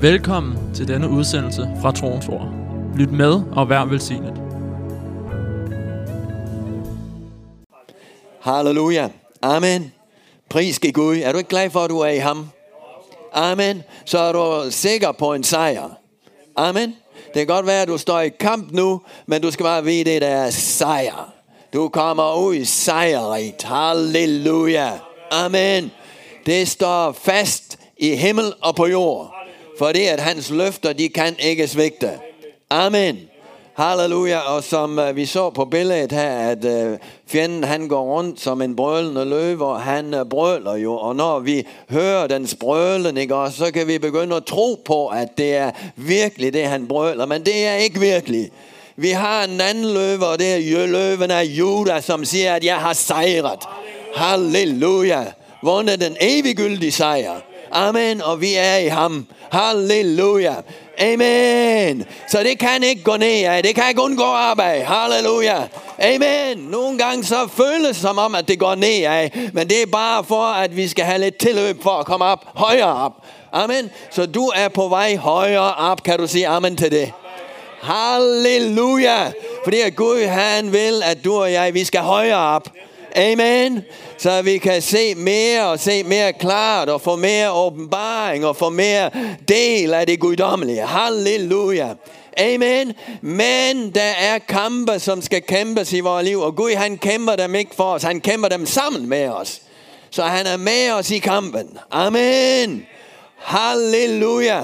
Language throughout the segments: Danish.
Velkommen til denne udsendelse fra Troens Ord. Lyt med og vær velsignet. Halleluja. Amen. Pris give Gud. Er du ikke glad for, at du er i ham? Amen. Så er du sikker på en sejr. Amen. Det kan godt være, at du står i kamp nu, men du skal bare vide, at det er sejr. Du kommer ud sejrigt. Halleluja. Amen. Det står fast i himmel og på jord. Fordi at hans løfter, de kan ikke svigte. Amen. Halleluja. Og som uh, vi så på billedet her, at uh, fjenden han går rundt som en brølende løve, og han uh, brøler jo. Og når vi hører den brølen, ikke, også, så kan vi begynde at tro på, at det er virkelig det, han brøler. Men det er ikke virkelig. Vi har en anden løve, og det er løven af Juda, som siger, at jeg har sejret. Halleluja. Vundet den eviggyldige sejr. Amen. Og vi er i ham. Halleluja. Amen. Så det kan ikke gå ned af. Det kan ikke undgå arbejde. Halleluja. Amen. Nogle gange så føles det som om, at det går ned af. Men det er bare for, at vi skal have lidt tilløb for at komme op, højere op. Amen. Så du er på vej højere op. Kan du sige amen til det? Halleluja. Fordi at Gud han vil, at du og jeg, vi skal højere op. Amen. Så vi kan se mere og se mere klart og få mere åbenbaring og få mere del af det guddommelige. Halleluja. Amen. Men der er kampe, som skal kæmpes i vores liv. Og Gud han kæmper dem ikke for os. Han kæmper dem sammen med os. Så han er med os i kampen. Amen. Halleluja.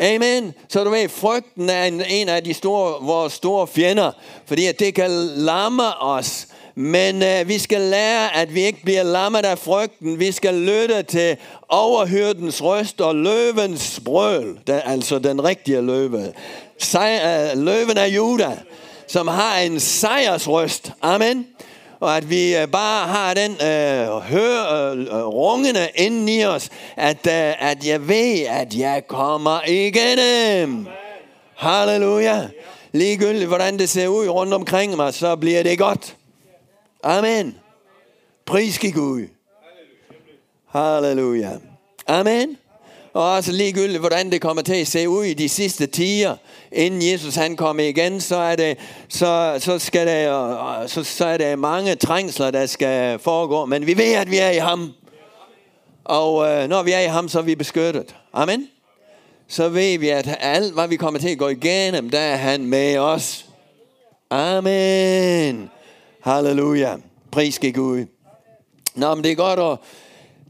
Amen. Så du ved, frygten er en, en af de store, vores store fjender, fordi at det kan lamme os. Men øh, vi skal lære, at vi ikke bliver lammet af frygten. Vi skal lytte til overhyrdens røst og løvens brøl. Den, altså den rigtige løve. Sej, øh, løven af Juda, som har en sejrsrøst. Amen og at vi øh, bare har den øh, hør, øh, øh rungende inden i os, at, øh, at jeg ved, at jeg kommer igennem. Halleluja. Ligegyldigt, hvordan det ser ud rundt omkring mig, så bliver det godt. Amen. Pris Gud. Halleluja. Amen. Og altså ligegyldigt, hvordan det kommer til at se ud i de sidste tider, inden Jesus han kommer igen, så er det, så, så skal det, så, så er det mange trængsler, der skal foregå. Men vi ved, at vi er i ham. Og øh, når vi er i ham, så er vi beskyttet. Amen. Så ved vi, at alt, hvad vi kommer til at gå igennem, der er han med os. Amen. Halleluja. Pris Gud. Nå, men det er godt, og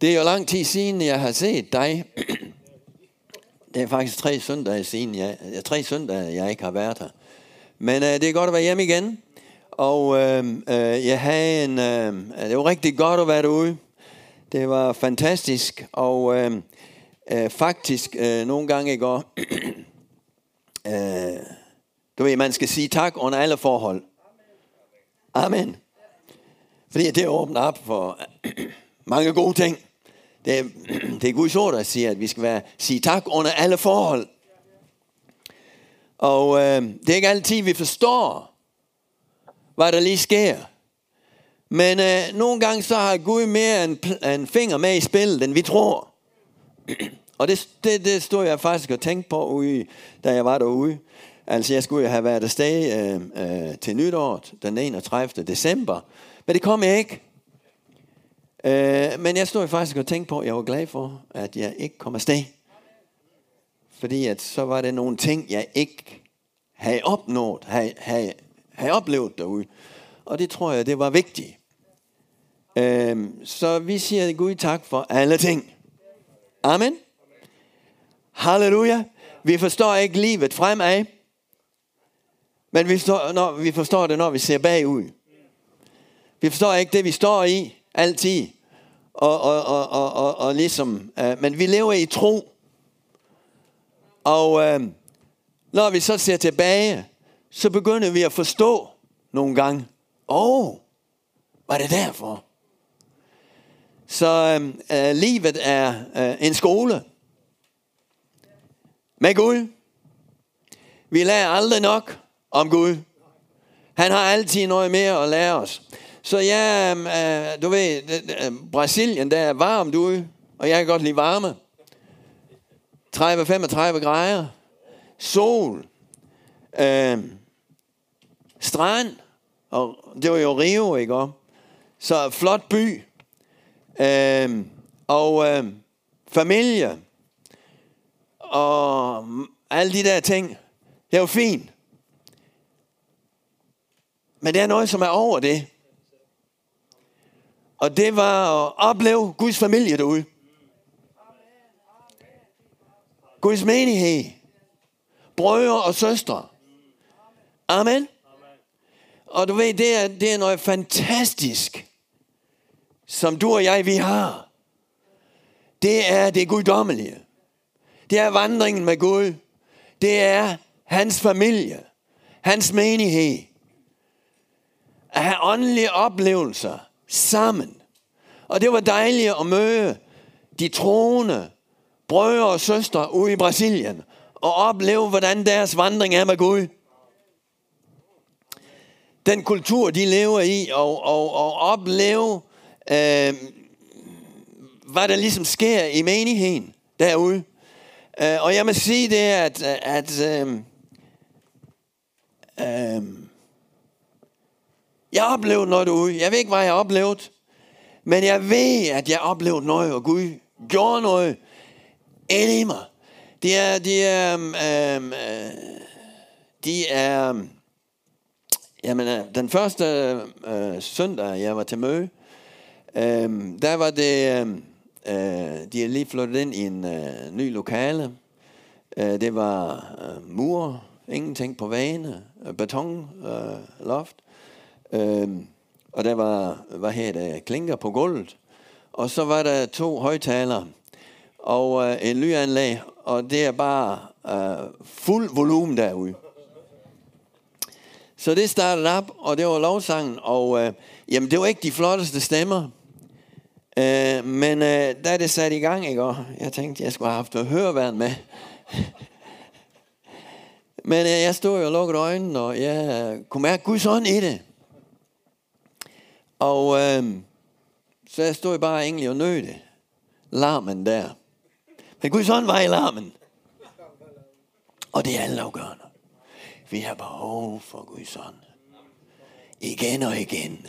det er jo lang tid siden, jeg har set dig. Det er faktisk tre søndage siden, jeg, tre søndage, jeg ikke har været her. Men øh, det er godt at være hjemme igen. Og øh, øh, jeg havde en, øh, det var rigtig godt at være derude. Det var fantastisk. Og øh, øh, faktisk øh, nogle gange i går, øh, du ved, man skal sige tak under alle forhold. Amen. Fordi det åbner op for mange gode ting. Det er, det er Guds ord, der siger, at vi skal være, sige tak under alle forhold. Og øh, det er ikke altid, vi forstår, hvad der lige sker. Men øh, nogle gange så har Gud mere en, en finger med i spillet, end vi tror. Og det, det, det stod jeg faktisk og tænkte på, ude, da jeg var derude. Altså, jeg skulle have været afsted øh, øh, til nytåret, den 31. december. Men det kom jeg ikke. Øh, men jeg stod faktisk og tænkte på, at jeg var glad for, at jeg ikke kom afsted. Fordi at så var det nogle ting, jeg ikke havde opnået, havde, havde, havde oplevet derude. Og det tror jeg, det var vigtigt. Øh, så vi siger Gud tak for alle ting. Amen. Halleluja. Vi forstår ikke livet fremad. Men vi forstår, når, vi forstår det, når vi ser bagud. Vi forstår ikke det, vi står i altid. Og, og, og, og, og, og ligesom, øh, men vi lever i tro. Og øh, når vi så ser tilbage, så begynder vi at forstå nogle gange. Åh, oh, var det derfor? Så øh, øh, livet er øh, en skole. Med Gud. Vi lærer aldrig nok om Gud. Han har altid noget mere at lære os. Så ja, øh, du ved, øh, Brasilien, der er varmt ude, og jeg kan godt lide varme. 30-35 grader, sol, øh, strand, og det var jo Rio, ikke? Så flot by, øh, og øh, familie, og alle de der ting. Det er jo fint. Men det er noget, som er over det. Og det var at opleve Guds familie derude. Guds menighed. Brødre og søstre. Amen. Og du ved, det er, det er noget fantastisk, som du og jeg, vi har. Det er det guddommelige. Det er vandringen med Gud. Det er hans familie. Hans menighed. At have åndelige oplevelser sammen. Og det var dejligt at møde de troende brødre og søstre ude i Brasilien og opleve, hvordan deres vandring er med Gud. Den kultur, de lever i, og, og, og opleve, øh, hvad der ligesom sker i menigheden derude. Øh, og jeg må sige det, at, at øh, øh, jeg oplevede noget derude. Jeg ved ikke, hvad jeg oplevede. Men jeg ved, at jeg oplevede noget, og Gud gjorde noget ind i mig. Det er, det er, øh, øh, de er, øhm, jamen, øh, den første øh, søndag, jeg var til møde, øh, der var det, øh, øh, de er lige flyttet ind i en øh, ny lokale. Øh, det var øh, mur, ingenting på vægene, øh, beton, øh, loft. Øh, og der var, hvad her det, klinker på gulvet. Og så var der to højtalere og øh, en lyanlæg, og det er bare øh, fuld volumen derude. Så det startede op, og det var lovsangen, og øh, jamen, det var ikke de flotteste stemmer. Øh, men øh, da det satte i gang, ikke, og jeg tænkte, jeg skulle have haft høreværn med. men øh, jeg stod jo og lukkede øjnene, og jeg øh, kunne mærke Guds ånd i det. Og øh, så jeg stod bare egentlig og nødte larmen der. Men Gud, sådan var i larmen. Og det er altafgørende. Vi har behov for Guds ånd. Igen og igen.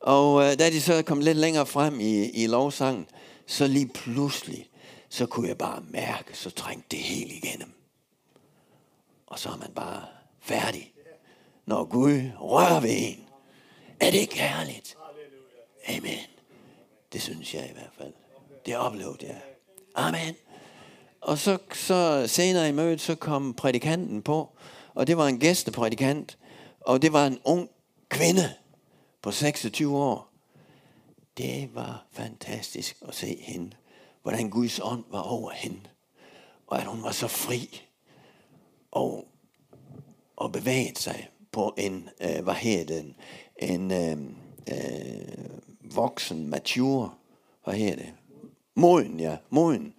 Og øh, da de så kom lidt længere frem i, i lovsangen, så lige pludselig, så kunne jeg bare mærke, så trængte det helt igennem. Og så er man bare færdig. Når Gud rører ved en. Er det ikke herligt? Amen. Det synes jeg i hvert fald. Det oplevede jeg. Amen. Og så, så senere i mødet, så kom prædikanten på, og det var en gæsteprædikant, og det var en ung kvinde på 26 år. Det var fantastisk at se hende, hvordan Guds ånd var over hende, og at hun var så fri og, og bevæget sig på en, øh, hvad hedder den, en øh, øh, voksen, mature, hvad hedder det, moden, ja, moden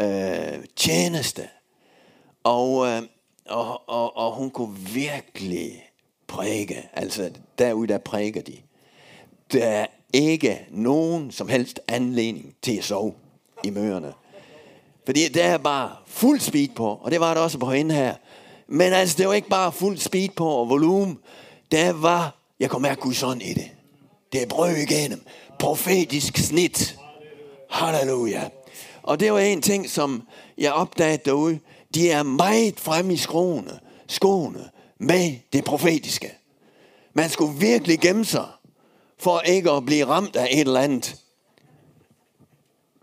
øh, tjeneste. Og, øh, og, og, og hun kunne virkelig præge. Altså, derude der præger de. Der er ikke nogen som helst anledning til at sove i møerne. Fordi der er bare fuld speed på, og det var det også på hende her. Men altså, det var ikke bare fuld speed på og volumen. Der var, jeg kan mærke Guds ånd i det. Det er brød igennem. Profetisk snit. Halleluja. Og det var en ting, som jeg opdagede derude. De er meget fremme i skoene, skoene med det profetiske. Man skulle virkelig gemme sig, for ikke at blive ramt af et eller andet.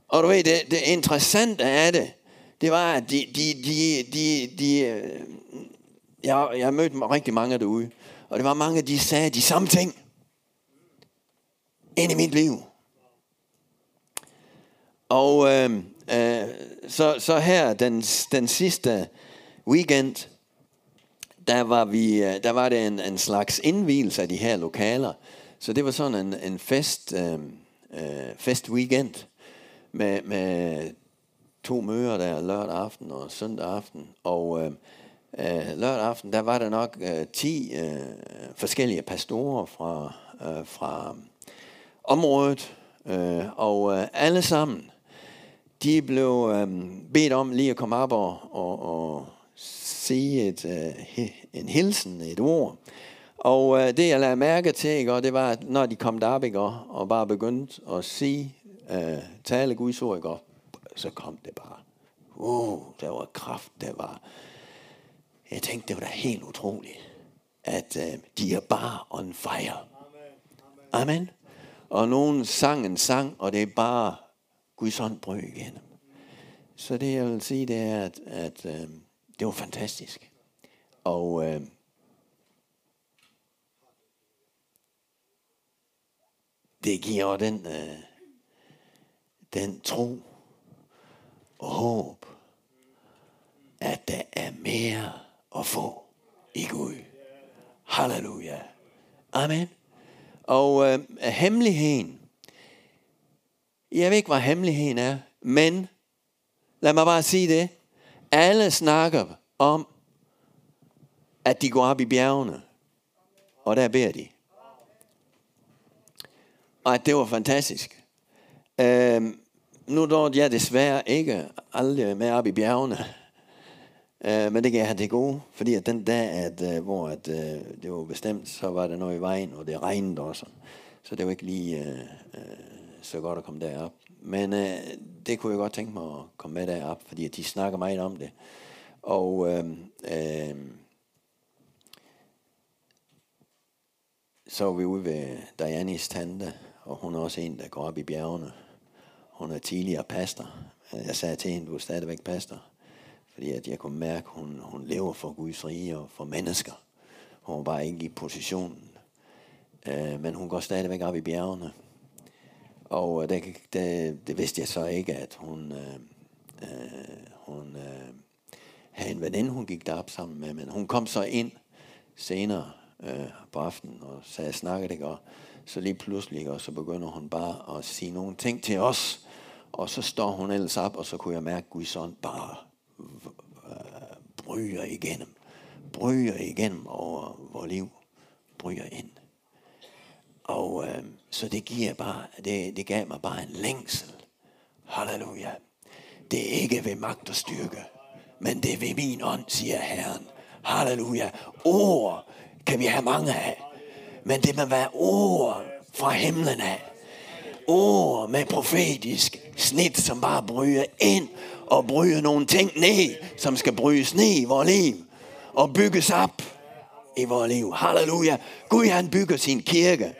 Og du ved, det, det interessante af det, det var, at de, de, de, de, de øh, jeg, jeg mødte rigtig mange derude, og det var mange, de sagde de samme ting ind i mit liv. Og øh, øh, så, så her, den, den sidste weekend, der var, vi, øh, der var det en, en slags indvielse af de her lokaler. Så det var sådan en, en fest, øh, øh, fest weekend med, med to møder der lørdag aften og søndag aften. Og øh, øh, lørdag aften, der var der nok øh, 10 øh, forskellige pastorer fra, øh, fra området. Øh, og øh, alle sammen de blev øh, bedt om lige at komme op og, og, og sige et, øh, en hilsen, et ord. Og øh, det jeg lagde mærke til, ikke, og det var, at når de kom derop ikke, og, og bare begyndte at sige, øh, tale Guds ord, ikke, og så kom det bare. Uh, der var kraft, der var... Jeg tænkte, det var da helt utroligt, at øh, de er bare on fire. Amen. Og nogen sang en sang, og det er bare Guds hånd brød igennem. Så det jeg vil sige, det er, at, at øh, det var fantastisk. Og øh, det giver den, øh, den tro og håb, at der er mere at få i Gud. Halleluja. Amen. Og øh, hemmeligheden, jeg ved ikke, hvad hemmeligheden er, men lad mig bare sige det. Alle snakker om, at de går op i bjergene, og der beder de. Og at det var fantastisk. Øh, nu når jeg desværre ikke aldrig med op i bjergene, øh, men det gav han det gode, fordi at den dag, at, øh, hvor at, øh, det var bestemt, så var der noget i vejen, og det regnede også. Så det var ikke lige øh, øh, så godt at komme derop. Men øh, det kunne jeg godt tænke mig at komme med derop, fordi at de snakker meget om det. Og øh, øh, så var vi ude ved Dianis tante, og hun er også en, der går op i bjergene. Hun er tidligere pastor. Jeg sagde til hende, du er stadigvæk pastor. Fordi at jeg kunne mærke, at hun, hun lever for Guds rige og for mennesker. Hun var bare ikke i positionen. Øh, men hun går stadigvæk op i bjergene. Og øh, det, det, det vidste jeg så ikke, at hun, øh, øh, hun øh, havde en veninde, hun gik derop sammen med. Men hun kom så ind senere øh, på aftenen og sagde, snakkede ikke, og så lige pludselig, og så begynder hun bare at sige nogle ting til os. Og så står hun ellers op, og så kunne jeg mærke, at Guds ånd bare bryger igennem. Bryger igennem over vores liv. Bryger ind. Og øh, så det giver bare, det, det gav mig bare en længsel. Halleluja. Det er ikke ved magt og styrke, men det er ved min ånd, siger Herren. Halleluja. Ord kan vi have mange af. Men det må være ord fra himlen af. Ord med profetisk snit, som bare bryder ind og bryde nogle ting ned, som skal brydes ned i vores liv og bygges op i vores liv. Halleluja. Gud han bygger sin kirke.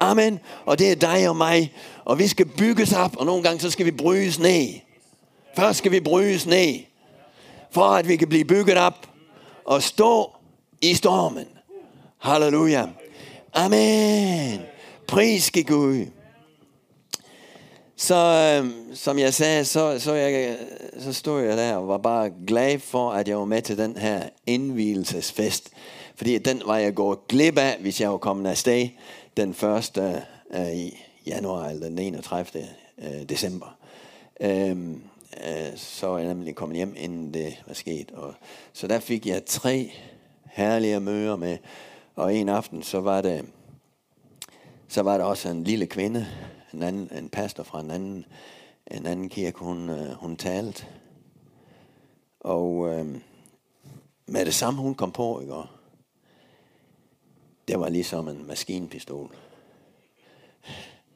Amen. Og det er dig og mig. Og vi skal bygges op, og nogle gange så skal vi brydes ned. Først skal vi brydes ned, for at vi kan blive bygget op og stå i stormen. Halleluja. Amen. Pris Gud. Så øh, som jeg sagde, så, så, jeg, så stod jeg der og var bare glad for, at jeg var med til den her indvielsesfest. Fordi den var jeg gået glip af, hvis jeg var kommet afsted den 1. Øh, i januar eller den 31. Øh, december. Øhm, øh, så var jeg nemlig kommet hjem, inden det var sket. Og, så der fik jeg tre herlige møder med, og en aften, så var det, så var der også en lille kvinde, en, anden, en pastor fra en anden, en anden kirke, hun, øh, hun talte. Og øh, med det samme, hun kom på, ikke? det var ligesom en maskinpistol.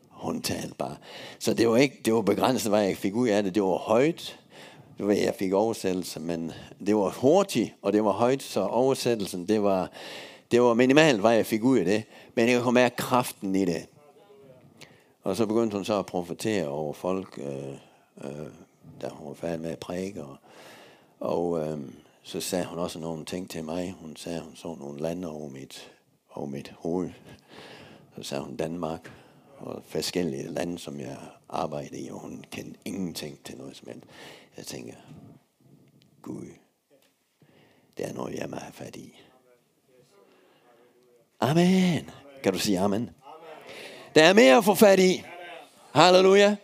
Hun talte bare. Så det var ikke, det var begrænset, hvad jeg fik ud af det. Det var højt. Det var, jeg fik oversættelse, men det var hurtigt, og det var højt, så oversættelsen, det var, det var minimalt, hvad jeg fik ud af det. Men jeg kunne mærke kraften i det. Og så begyndte hun så at profetere over folk, øh, øh, da hun var færdig med at prædike. Og, og øh, så sagde hun også nogle ting til mig. Hun sagde, hun så nogle lande over mit over mit hoved. Så sagde hun Danmark og forskellige lande, som jeg arbejdede i, og hun kendte ingenting til noget som helst. Jeg tænker, Gud, det er noget, jeg må have fat i. Amen. Kan du sige amen? Der er mere at få fat i. Halleluja.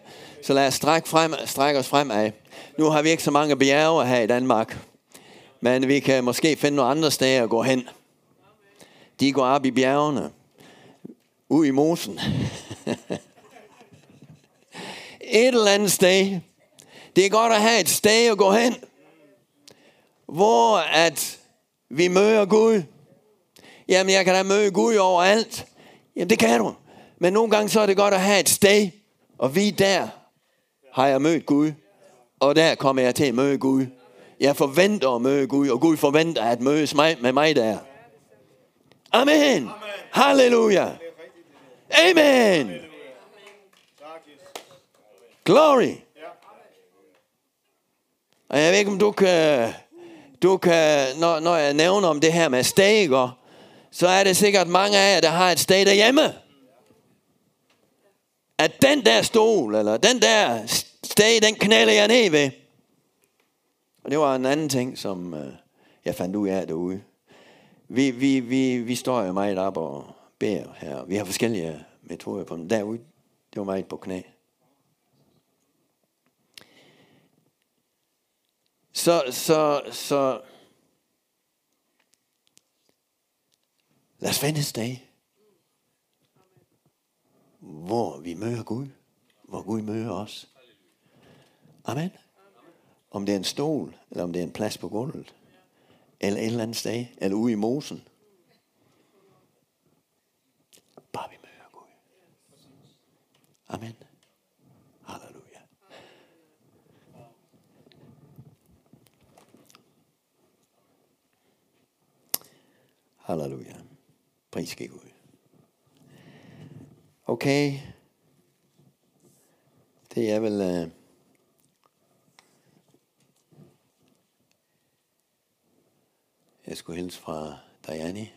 Så lad os strække, frem, strække os fremad. Nu har vi ikke så mange bjerge her i Danmark. Men vi kan måske finde nogle andre steder at gå hen. De går op i bjergene. Ud i mosen. Et eller andet sted. Det er godt at have et sted at gå hen, hvor at vi møder Gud. Jamen, jeg kan da møde Gud overalt. Jamen, det kan du. Men nogle gange så er det godt at have et sted, og vi der har jeg mødt Gud, og der kommer jeg til at møde Gud. Jeg forventer at møde Gud, og Gud forventer at mødes med mig der. Amen. Amen. Halleluja. Amen. Glory. Og jeg ved ikke, om du kan, du kan når, når jeg nævner om det her med stæger, så er det sikkert mange af jer, der har et sted derhjemme. At den der stol, eller den der sted, den knælder jeg ned ved. Og det var en anden ting, som øh, jeg fandt ud af derude. Vi, vi, vi, vi står jo meget op og beder her. Vi har forskellige øh, metoder på dem. Derude, det var meget på knæ. Så, så, så lad os finde et sted, hvor vi møder Gud, hvor Gud møder os. Amen. Om det er en stol, eller om det er en plads på gulvet, eller et eller andet sted, eller ude i mosen. Bare vi møder Gud. Amen. Halleluja. Halleluja. Pris Gud. Okay. Det er vel... Øh, jeg skulle hilse fra Diane.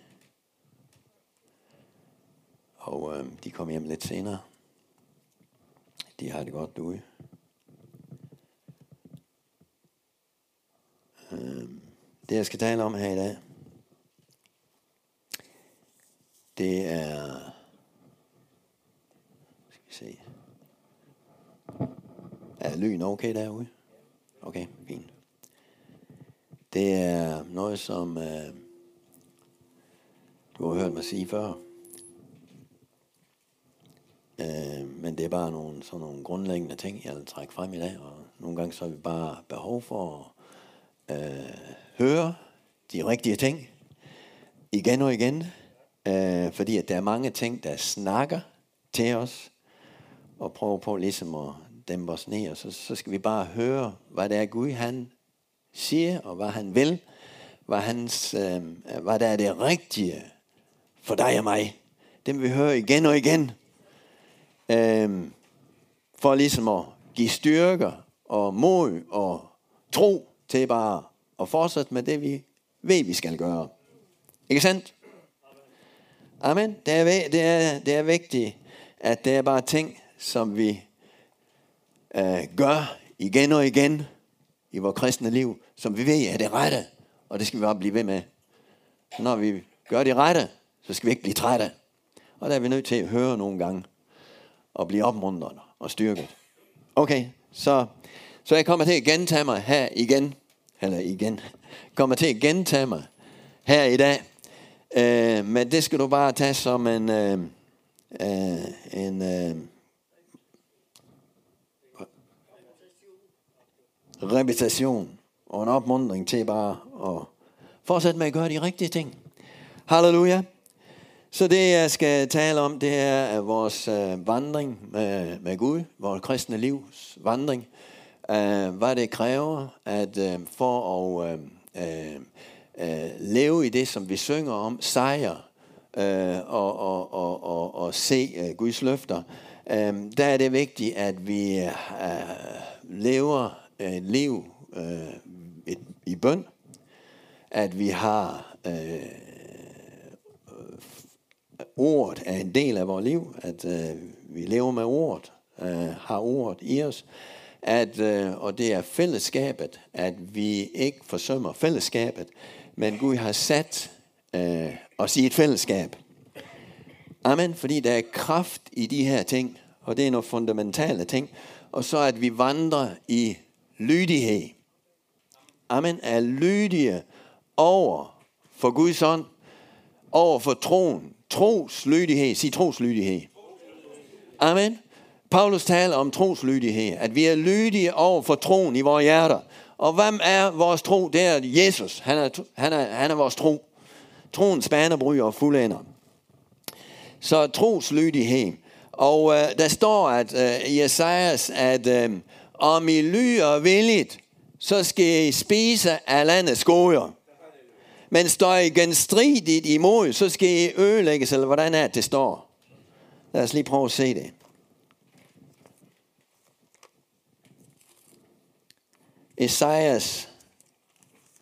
Og øh, de kom hjem lidt senere. De har det godt derude. Øh, det jeg skal tale om her i dag, det er... Skal vi se. Er lyn okay derude? Okay, fint. Det er noget, som øh, du har hørt mig sige før. Øh, men det er bare nogle, sådan nogle grundlæggende ting, jeg vil trække frem i dag. Og nogle gange så har vi bare behov for at øh, høre de rigtige ting igen og igen. Øh, fordi at der er mange ting, der snakker til os, og prøver på ligesom at dæmpe os ned, og så, så skal vi bare høre, hvad det er Gud, han siger, og hvad han vil, hvad, hans, øh, hvad der er det rigtige for dig og mig. Det vi hører igen og igen. Øh, for ligesom at give styrker og mod og tro til bare at fortsætte med det, vi ved, vi skal gøre. Ikke sandt? Amen. Det er, det er, det er vigtigt, at det er bare ting, som vi øh, gør igen og igen i vores kristne liv, som vi ved er det rette, og det skal vi bare blive ved med. Så når vi gør det rette, så skal vi ikke blive trætte. Og der er vi nødt til at høre nogle gange, og blive opmuntret og styrket. Okay, så, så jeg kommer til at gentage mig her igen, eller igen, kommer til at gentage mig her i dag, øh, men det skal du bare tage som en, øh, øh, en øh, reputation og en opmundring til bare at fortsætte med at gøre de rigtige ting. Halleluja. Så det jeg skal tale om, det er vores øh, vandring med, med Gud, vores kristne livs vandring. Øh, hvad det kræver at øh, for at øh, øh, øh, leve i det, som vi synger om, sejr øh, og, og, og, og, og se øh, Guds løfter. Øh, der er det vigtigt, at vi øh, lever Øh, et liv øh, et, i bøn, at vi har øh, øh, ordet er en del af vores liv, at øh, vi lever med ordet, øh, har ordet i os, at, øh, og det er fællesskabet, at vi ikke forsømmer fællesskabet, men Gud har sat øh, os i et fællesskab. Amen, fordi der er kraft i de her ting, og det er nogle fundamentale ting, og så at vi vandrer i lydighed. Amen. Er lydige over for Guds ånd, over for troen. Troslydighed. Sig troslydighed. Amen. Paulus taler om troslydighed, at vi er lydige over for troen i vores hjerter. Og hvem er vores tro? Det er Jesus. Han er, han er, han er vores tro. Troen spænder, og fuldender. Så troslydighed. Og øh, der står at øh, i Esajas, at øh, om I lyder villigt, så skal I spise af landets goder. Men står I genstridigt imod, så skal I ødelægges, eller hvordan er det, det står? Lad os lige prøve at se det. Esajas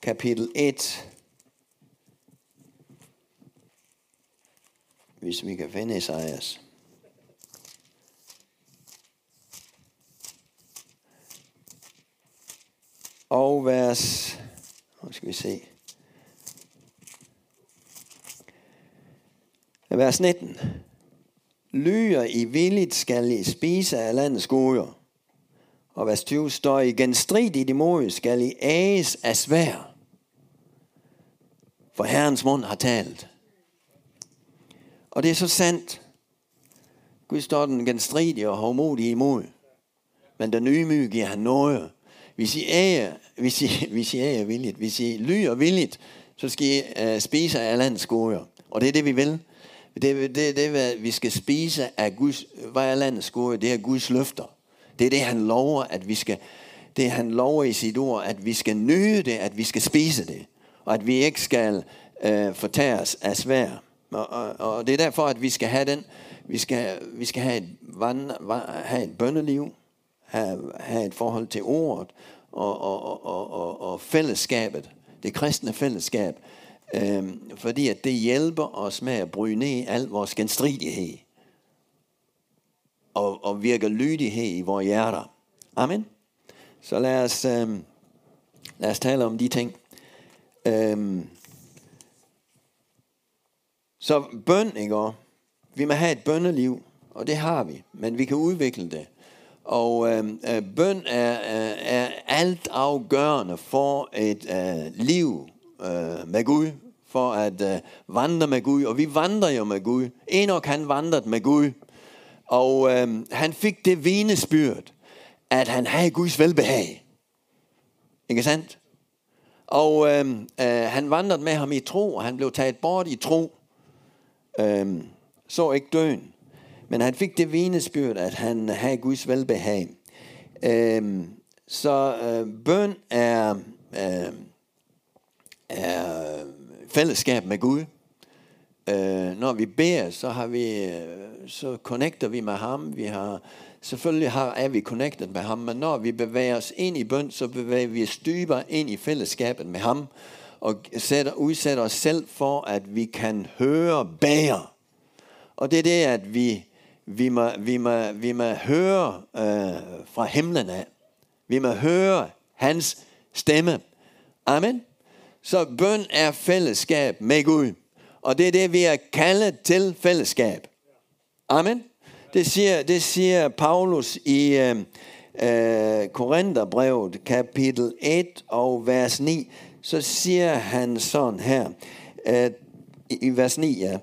kapitel 1. Hvis vi kan finde Esajas. Og vers, nu skal vi se. Vers 19. Lyger i villigt skal I spise af landets goder. Og vers 20 står i genstridigt imod skal I æges af svær. For Herrens mund har talt. Og det er så sandt. Gud står den genstridige og hårdmodige imod. Men den ydmyge giver han noget. Hvis I æger, hvis I, hvis I æger villigt, hvis I lyger villigt, så skal I uh, spise af landets goder. Og det er det, vi vil. Det, det, det er, vi skal spise af Guds, hvad er landets gode? Det er Guds løfter. Det er det, han lover, at vi skal, det han lover i sit ord, at vi skal nyde det, at vi skal spise det, og at vi ikke skal øh, fortæres af svær. Og, og, og det er derfor, at vi skal have den, vi skal, vi skal have, et vand, have et bønneliv, have, have et forhold til ordet og, og, og, og, og fællesskabet, det kristne fællesskab, øh, fordi at det hjælper os med at bryde ned al vores genstridighed og, og virker lydighed i vores hjerter. Amen. Så lad os, øh, lad os tale om de ting. Øh, så bøn, ikke? Vi må have et bønneliv, og det har vi, men vi kan udvikle det. Og øhm, øh, bøn er, øh, er, er alt afgørende for et øh, liv øh, med Gud, for at øh, vandre med Gud. Og vi vandrer jo med Gud. Enoch han vandrede med Gud. Og øh, han fik det vinespyrt, at han havde Guds velbehag. Ikke sandt? Og øh, øh, han vandrede med ham i tro, og han blev taget bort i tro. Øh, så ikke døden. Men han fik det vidnesbyrd, at han havde Guds velbehag. Øh, så øh, bøn er, øh, er fællesskab med Gud. Øh, når vi beder, så har vi, øh, så connecter vi med ham. Vi har, selvfølgelig har, er vi connected med ham, men når vi bevæger os ind i bøn, så bevæger vi os dybere ind i fællesskabet med ham, og sætter, udsætter os selv for, at vi kan høre bære. Og det er det, at vi, vi, må, vi, må, vi må høre øh, fra himlen af. Vi må høre hans stemme. Amen. Så bøn er fællesskab med Gud. Og det er det, vi er kaldet til fællesskab. Amen. Det siger, det siger Paulus i øh, øh, Korintherbrevet, kapitel 1 og vers 9. Så siger han sådan her, øh, i vers 9, ja.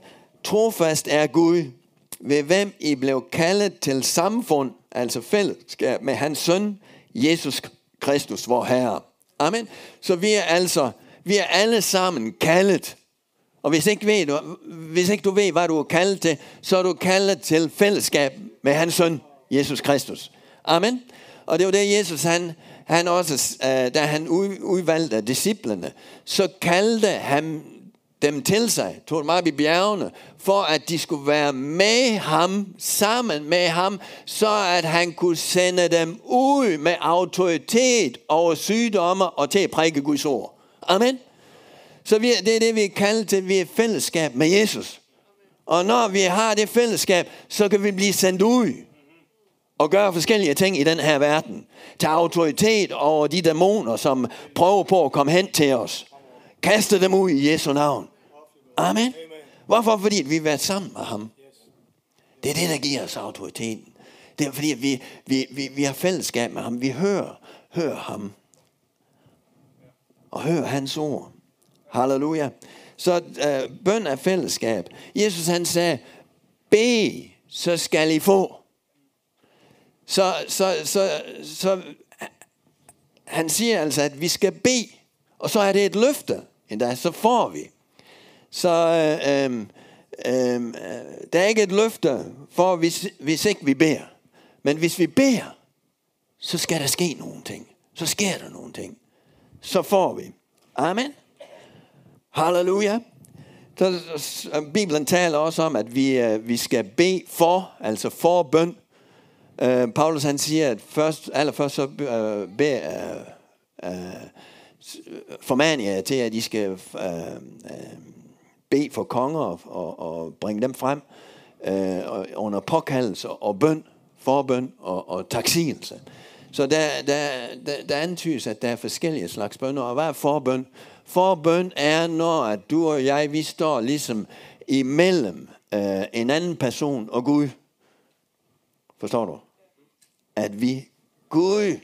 Trofast er Gud, ved hvem I blev kaldet til samfund, altså fællesskab med hans søn, Jesus Kristus, vor Herre. Amen. Så vi er altså, vi er alle sammen kaldet og hvis ikke, ved du, hvis ikke du ved, hvad du er kaldet til, så er du kaldet til fællesskab med hans søn, Jesus Kristus. Amen. Og det var det, Jesus han, han også, øh, da han udvalgte disciplene, så kaldte han dem til sig, tog dem op i bjergene, for at de skulle være med ham, sammen med ham, så at han kunne sende dem ud med autoritet over sygdomme og til at prædike Guds ord. Amen. Så vi, det er det, vi kalder til. Vi er fællesskab med Jesus. Og når vi har det fællesskab, så kan vi blive sendt ud og gøre forskellige ting i den her verden. Tage autoritet over de dæmoner, som prøver på at komme hen til os. Kaster dem ud i Jesu navn. Amen. Hvorfor? Fordi vi har været sammen med ham. Det er det, der giver os autoriteten. Det er fordi, vi, vi, vi, vi har fællesskab med ham. Vi hører, hører ham. Og hører hans ord. Halleluja. Så øh, bøn er fællesskab. Jesus han sagde, bed, så skal I få. Så, så, så, så han siger altså, at vi skal bede, og så er det et løfte, endda så får vi. Så øh, øh, øh, øh, der er ikke et løfte for, hvis, hvis ikke vi beder. Men hvis vi beder, så skal der ske nogle ting. Så sker der nogle ting. Så får vi. Amen. Halleluja. Så, Bibelen taler også om, at vi, øh, vi skal bede for, altså for bøn. Øh, Paulus han siger, at først, allerførst så øh, bed, øh, øh, formaner jeg til, at de skal øh, øh, bede for konger og, og, og bringe dem frem øh, under påkaldelse og bøn, forbøn og, og taksigelse. Så der, der, der, der antydes, at der er forskellige slags bønder. Og hvad er forbøn? Forbøn er, når at du og jeg, vi står ligesom imellem øh, en anden person og Gud. Forstår du? At vi, Gud,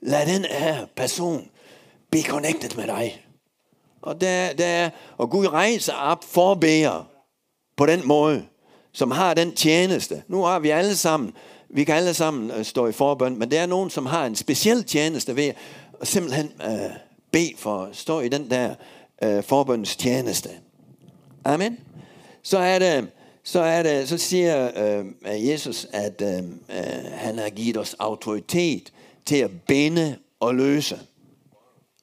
lad den her person be connected med dig. Og, der, der, og Gud rejser op forbeder på den måde, som har den tjeneste. Nu har vi alle sammen, vi kan alle sammen øh, stå i forbøn, men der er nogen, som har en speciel tjeneste ved at simpelthen øh, bede for, stå i den der øh, forbøns tjeneste. Amen. Så er det, så er det, så siger øh, Jesus, at øh, øh, han har givet os autoritet til at binde og løse.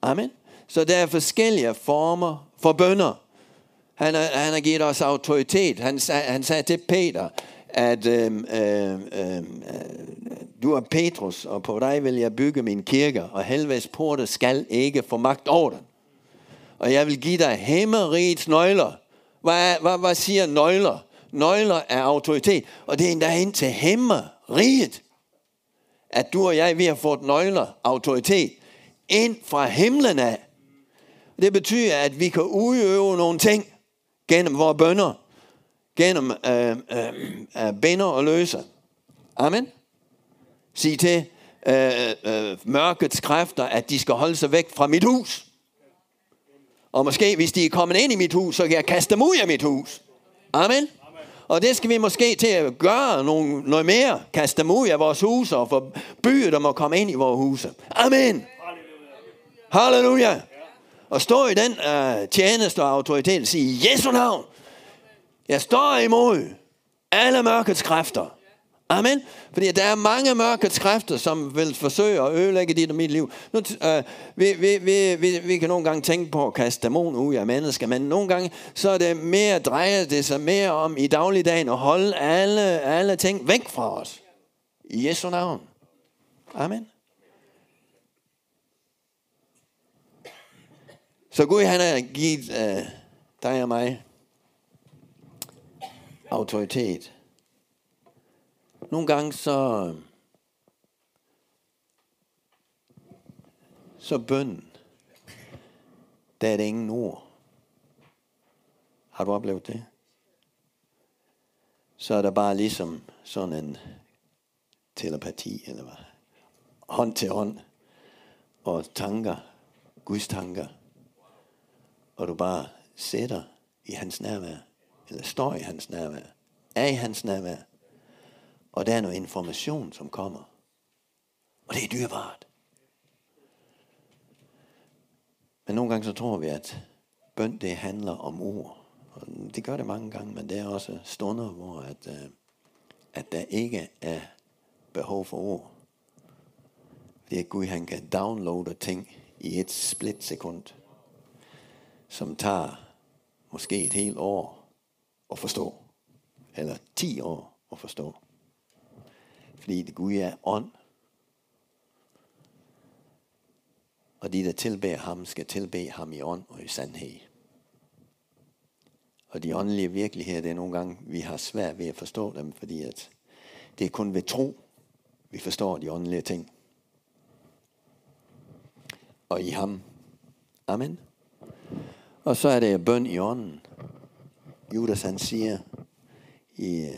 Amen. Så der er forskellige former for bønder. Han har, han har givet os autoritet. Han, han sagde til Peter, at øhm, øhm, øhm, øh, du er Petrus, og på dig vil jeg bygge min kirke, og helvedes porte skal ikke få magt over den. Og jeg vil give dig hemmerigets nøgler. Hvad, hvad, hvad siger nøgler? Nøgler er autoritet, og det er endda ind til hemmeriget, at du og jeg, vi har fået nøgler, autoritet, ind fra himlen af. Det betyder, at vi kan udøve nogle ting gennem vores bønder, gennem øh, øh, øh, og løser. Amen. Sig til øh, øh, mørkets kræfter, at de skal holde sig væk fra mit hus. Og måske, hvis de er kommet ind i mit hus, så kan jeg kaste dem ud af mit hus. Amen. Og det skal vi måske til at gøre nogle, noget mere. Kaste dem ud af vores huse og forbyde dem at komme ind i vores huse. Amen. Halleluja. Og stå i den uh, tjeneste og autoritet og sige, Jesu navn, jeg står imod alle mørkets kræfter. Amen. Fordi der er mange mørkets kræfter, som vil forsøge at ødelægge dit og mit liv. Nu, øh, vi, vi, vi, vi, vi kan nogle gange tænke på at kaste dæmoner ud af mennesker, men nogle gange så er det mere, drejer det sig mere om i dagligdagen at holde alle, alle ting væk fra os. I Jesu navn. Amen. Så Gud han har givet øh, dig og mig autoritet. Nogle gange så, så bøn, der er det ingen ord. Har du oplevet det? Så er der bare ligesom sådan en telepati, eller hvad? Hånd til hånd. Og tanker, Guds tanker. Og du bare sætter i hans nærvær eller står i hans nærvær, er i hans nærvær, og der er noget information, som kommer. Og det er dyrbart. Men nogle gange så tror vi, at bøn det handler om ord. Og det gør det mange gange, men der er også stunder, hvor at, øh, at der ikke er behov for ord. Fordi Gud han kan downloade ting i et split sekund som tager måske et helt år at forstå. Eller 10 år at forstå. Fordi det Gud er ånd. Og de, der tilbærer ham, skal tilbede ham i ånd og i sandhed. Og de åndelige virkeligheder, det er nogle gange, vi har svært ved at forstå dem, fordi at det er kun ved tro, vi forstår de åndelige ting. Og i ham. Amen. Og så er det bøn i ånden. Judas han siger i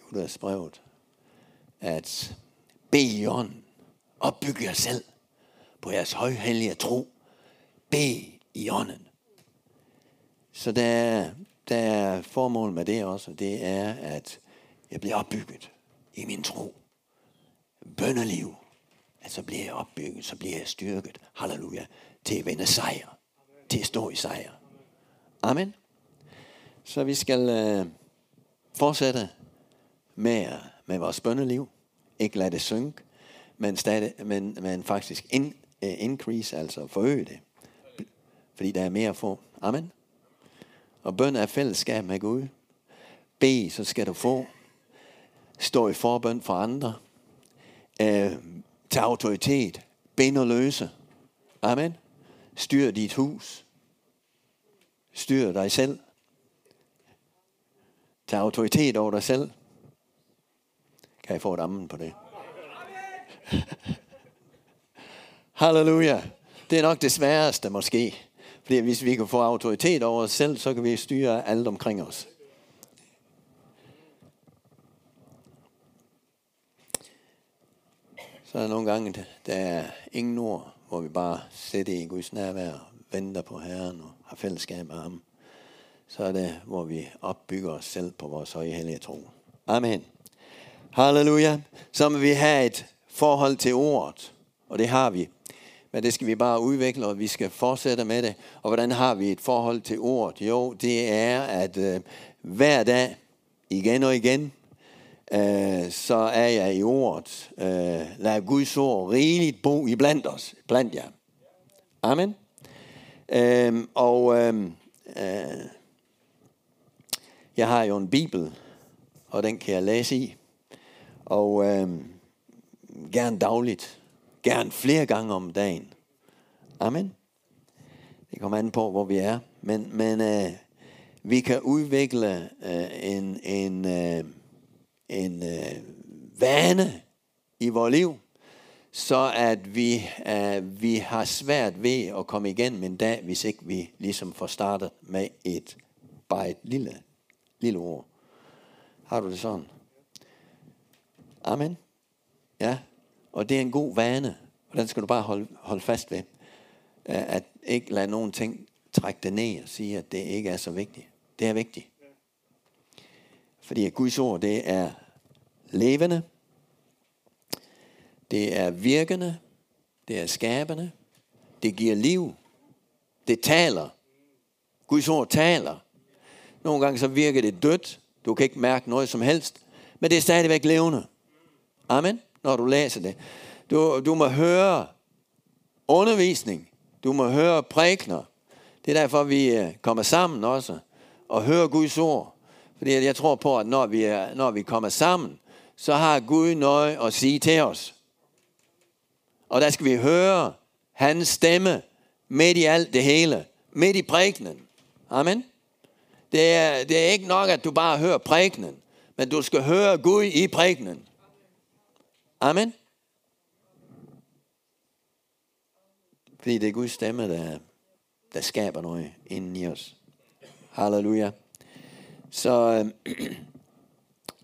Judas brevet, at bed i ånden, opbyg jer selv på jeres højhellige tro. Bed i ånden. Så der er, der er formål med det også, det er, at jeg bliver opbygget i min tro. bønneliv, at så bliver jeg opbygget, så bliver jeg styrket, halleluja, til at vinde sejr, til at stå i sejr. Amen. Så vi skal øh, fortsætte med, med vores bønneliv. Ikke lade det synke, men, stadig, men, men faktisk in, uh, øh, increase, altså forøge det. Fordi der er mere at få. Amen. Og bøn er fællesskab med Gud. Be, så skal du få. Stå i forbøn for andre. Uh, tag autoritet. Bind og løse. Amen. Styr dit hus. Styr dig selv. Tag autoritet over dig selv. Kan jeg få et ammen på det? Halleluja. Det er nok det sværeste måske. Fordi hvis vi kan få autoritet over os selv, så kan vi styre alt omkring os. Så er der nogle gange, der er ingen ord, hvor vi bare sætter i Guds nærvær, venter på Herren og har fællesskab med ham. Så er det, hvor vi opbygger os selv på vores høje hellige tro. Amen. Halleluja. Så må vi have et forhold til ordet, og det har vi. Men det skal vi bare udvikle, og vi skal fortsætte med det. Og hvordan har vi et forhold til ordet? Jo, det er, at øh, hver dag, igen og igen, øh, så er jeg i ordet. Øh, lad Guds ord rigeligt bo i blandt os, blandt jer. Amen. Øh, og øh, øh, jeg har jo en bibel, og den kan jeg læse i. Og øh, gerne dagligt. Gerne flere gange om dagen. Amen. Det kommer an på, hvor vi er. Men, men øh, vi kan udvikle øh, en, en, øh, en øh, vane i vores liv, så at vi, øh, vi har svært ved at komme igennem en dag, hvis ikke vi ligesom får startet med et bare et lille, lille ord. Har du det sådan? Amen. Ja, og det er en god vane, og den skal du bare holde, holde fast ved. Øh, at ikke lade nogen ting trække det ned og sige, at det ikke er så vigtigt. Det er vigtigt. Fordi at Guds ord, det er levende, det er virkende, det er skabende, det giver liv, det taler. Guds ord taler. Nogle gange så virker det dødt, du kan ikke mærke noget som helst, men det er stadigvæk levende. Amen. Når du læser det. Du, du må høre undervisning. Du må høre prækner. Det er derfor, vi øh, kommer sammen også og hører Guds ord. Fordi jeg tror på, at når vi, er, når vi kommer sammen, så har Gud noget at sige til os. Og der skal vi høre hans stemme midt i alt det hele. Midt i prægnen. Amen. Det er, det er ikke nok, at du bare hører prægnen. men du skal høre Gud i prægnen. Amen. Fordi det er Guds stemme, der, der skaber noget inden i os. Halleluja. Så, øh,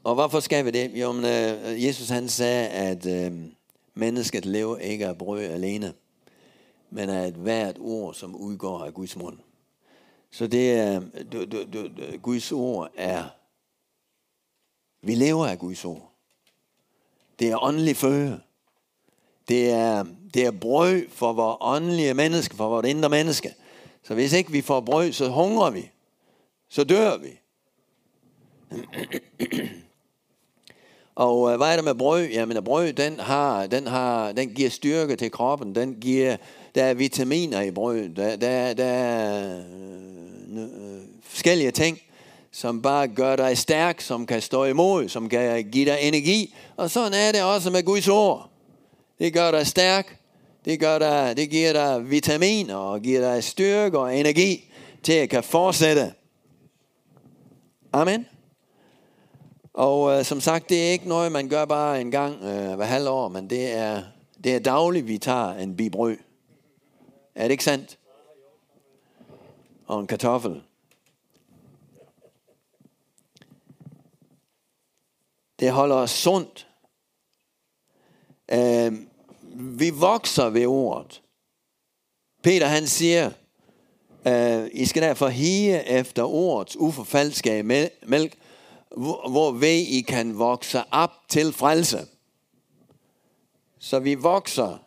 og hvorfor skal vi det? Jo, men, øh, Jesus han sagde, at øh, mennesket lever ikke af brød alene, men af et hvert ord, som udgår af Guds mund. Så det er, du, du, du, Guds ord er, vi lever af Guds ord. Det er åndelig føde. Det er, det er brød for vores åndelige menneske, for vores indre menneske. Så hvis ikke vi får brød, så hungrer vi. Så dør vi. Og øh, hvad er det med brød? Jamen brød, den, har, den, har, den giver styrke til kroppen. Den giver, der er vitaminer i brød. Der, der, der er øh, øh, forskellige ting som bare gør dig stærk, som kan stå imod, som kan give dig energi. Og sådan er det også med Guds ord. Det gør dig stærk, det, gør dig, det giver dig vitaminer og giver dig styrke og energi til at kan fortsætte. Amen. Og øh, som sagt, det er ikke noget, man gør bare en gang øh, hver halvår, men det er, det er dagligt, vi tager en bibrød. Er det ikke sandt? Og en kartoffel. Det holder os sundt. Øh, vi vokser ved ordet. Peter han siger, øh, I skal derfor hige efter ordets uforfalskede mælk, hvorved I kan vokse op til frelse. Så vi vokser.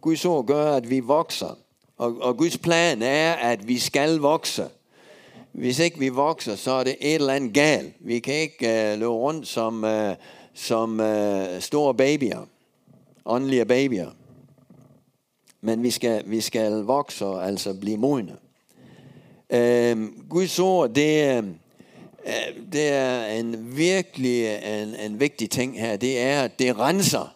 Guds ord gør, at vi vokser. Og, og Guds plan er, at vi skal vokse. Hvis ikke vi vokser, så er det et eller andet galt. Vi kan ikke uh, løbe rundt som, uh, som uh, store babyer. Åndelige babyer. Men vi skal, vi skal vokse og altså blive modne. Uh, Guds ord, det, uh, Øh, det er en virkelig en, en vigtig ting her. Det er, at det renser.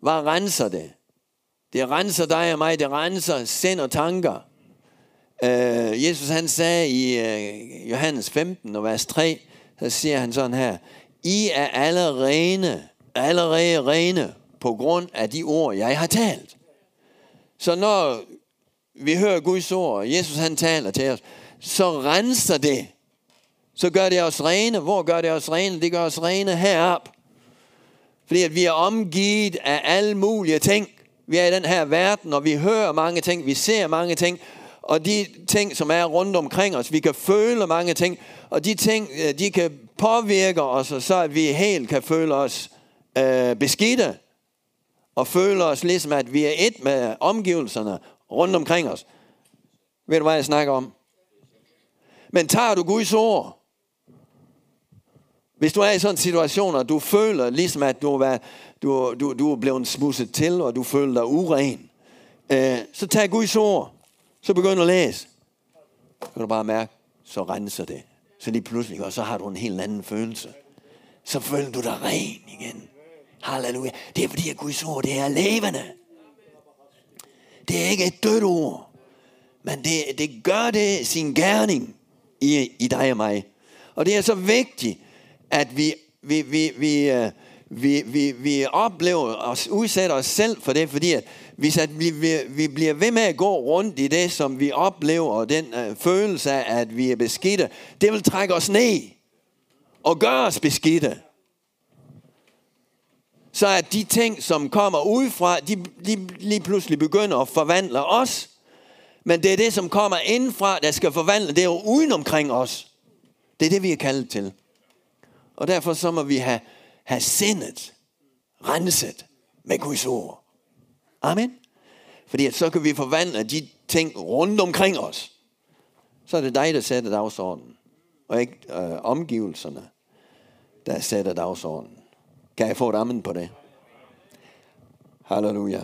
Hvad renser det? Det renser dig og mig. Det renser sind og tanker. Uh, Jesus han sagde i uh, Johannes 15 og vers 3, så siger han sådan her, I er alle rene, allerede rene på grund af de ord, jeg har talt. Så når vi hører Guds ord, og Jesus han taler til os, så renser det. Så gør det os rene. Hvor gør det os rene? Det gør os rene herop. Fordi at vi er omgivet af alle mulige ting. Vi er i den her verden, og vi hører mange ting, vi ser mange ting, og de ting, som er rundt omkring os, vi kan føle mange ting, og de ting, øh, de kan påvirke os, og så at vi helt kan føle os øh, beskidte, og føle os ligesom, at vi er et med omgivelserne rundt omkring os. Ved du, hvad jeg snakker om? Men tager du Guds ord, hvis du er i sådan en situation, og du føler ligesom, at du er, du, du, du er blevet smusset til, og du føler dig uren, øh, så tag Guds ord, så begynd at læse. Så kan du bare mærke, så renser det. Så lige pludselig, og så har du en helt anden følelse. Så føler du dig ren igen. Halleluja. Det er fordi, at Guds ord, det er levende. Det er ikke et dødt ord. Men det, det gør det sin gerning i, i dig og mig. Og det er så vigtigt, at vi, vi, vi, vi, øh, vi, vi, vi oplever og udsætter os selv for det, fordi at hvis at vi, vi, vi bliver ved med at gå rundt i det, som vi oplever, og den øh, følelse af, at vi er beskidte, det vil trække os ned og gøre os beskidte. Så at de ting, som kommer udefra, de, de lige pludselig begynder at forvandle os. Men det er det, som kommer indfra, der skal forvandle det uden omkring os. Det er det, vi er kaldet til. Og derfor så må vi have, have sindet renset med Guds ord. Amen. Fordi at så kan vi forvandle de ting rundt omkring os. Så er det dig, der sætter dagsordenen. Og ikke øh, omgivelserne, der sætter dagsordenen. Kan jeg få et amen på det? Halleluja.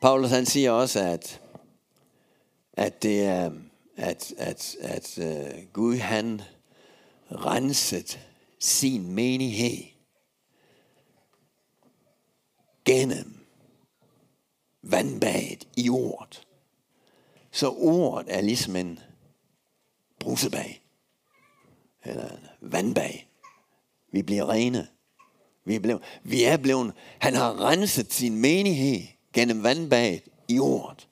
Paulus han siger også, at, at det er, at, at, at uh, Gud han renset sin menighed gennem vandbadet i ordet. Så ordet er ligesom en brusebag. Eller en vandbag. Vi bliver rene. Vi er, blevet, vi er blevet, han har renset sin menighed gennem vandbaget i ordet.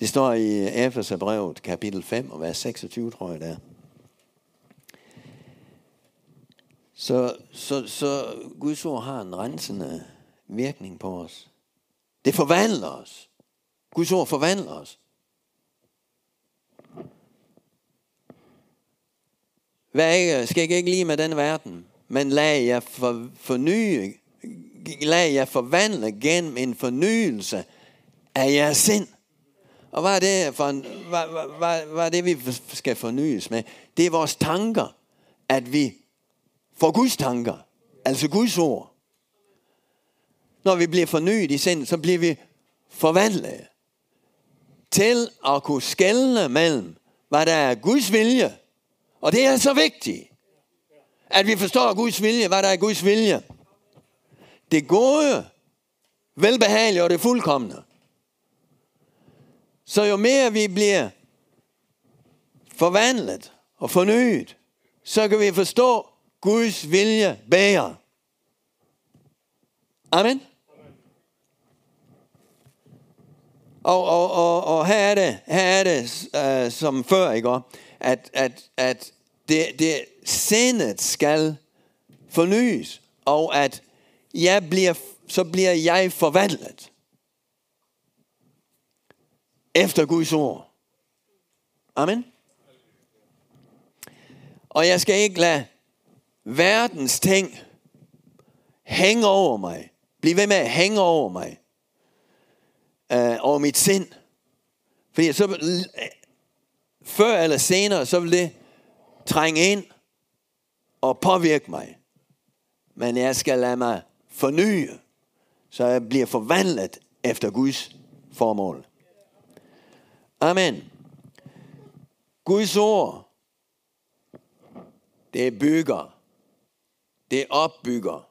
Det står i Efeserbrevet kapitel 5 og vers 26, tror jeg det er. Så, så, så Guds ord har en rensende virkning på os. Det forvandler os. Guds ord forvandler os. Hvad ikke, skal ikke lige med den verden, men lad jer for, forny, lad jer forvandle gennem en fornyelse af jeres sind. Og hvad er det, for en, hvad, hvad, hvad, hvad er det vi skal fornyes med? Det er vores tanker, at vi får Guds tanker, altså Guds ord. Når vi bliver fornyet i sind, så bliver vi forvandlet til at kunne skælne mellem, hvad der er Guds vilje. Og det er så vigtigt, at vi forstår Guds vilje, hvad der er Guds vilje. Det gode, velbehagelige og det fuldkommende. Så jo mere vi bliver forvandlet og fornyet, så kan vi forstå Guds vilje bedre. Amen. Og, og, og, og her er det, her er det uh, som før, ikke? At, at, at det, det sindet skal fornyes, og at jeg bliver, så bliver jeg forvandlet efter Guds ord. Amen. Og jeg skal ikke lade verdens ting hænge over mig. Bliv ved med at hænge over mig. Øh, over mit sind. Fordi så, før eller senere, så vil det trænge ind og påvirke mig. Men jeg skal lade mig forny, så jeg bliver forvandlet efter Guds formål. Amen. Guds ord, det bygger. Det opbygger.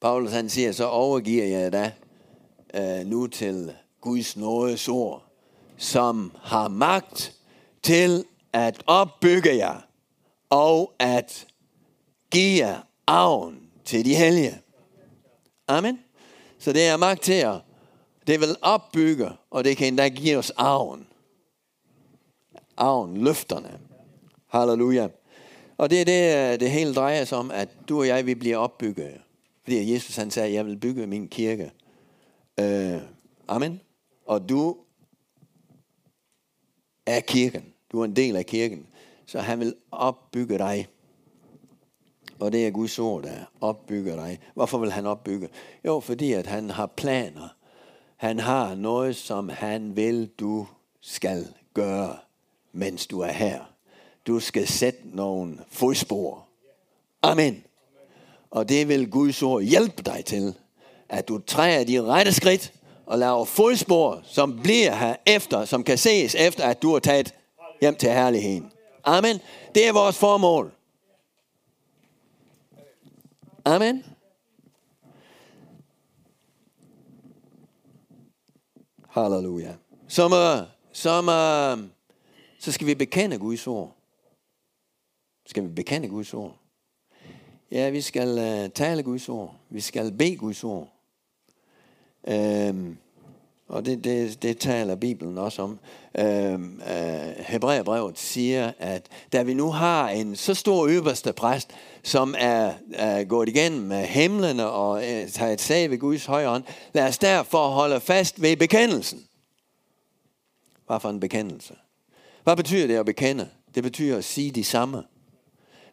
Paulus han siger, så overgiver jeg dig uh, nu til Guds nådes ord, som har magt til at opbygge jer og at give jer arven til de hellige. Amen. Så det er magt til jer. Det vil opbygge, og det kan endda give os arven. Arven, løfterne. Halleluja. Og det er det, det hele drejer sig om, at du og jeg, vi bliver opbygget. Fordi Jesus han sagde, jeg vil bygge min kirke. Øh, amen. Og du er kirken. Du er en del af kirken. Så han vil opbygge dig. Og det er Guds ord, der opbygger dig. Hvorfor vil han opbygge? Jo, fordi at han har planer. Han har noget, som han vil, du skal gøre, mens du er her. Du skal sætte nogle fodspor. Amen. Og det vil Guds ord hjælpe dig til, at du træder de rette skridt og laver fodspor, som bliver her efter, som kan ses efter, at du har taget hjem til herligheden. Amen. Det er vores formål. Amen. Halleluja. Som, uh, som, uh, så skal vi bekende Guds ord. Skal vi bekende Guds ord? Ja, vi skal uh, tale Guds ord. Vi skal bede Guds ord. Um, og det, det, det taler Bibelen også om. Øhm, øh, Hebræerbrevet siger, at da vi nu har en så stor øverste præst, som er, er gået igennem med himlene og øh, tager et sag ved Guds højre hånd, lad os derfor holde fast ved bekendelsen. Hvad for en bekendelse? Hvad betyder det at bekende? Det betyder at sige det samme.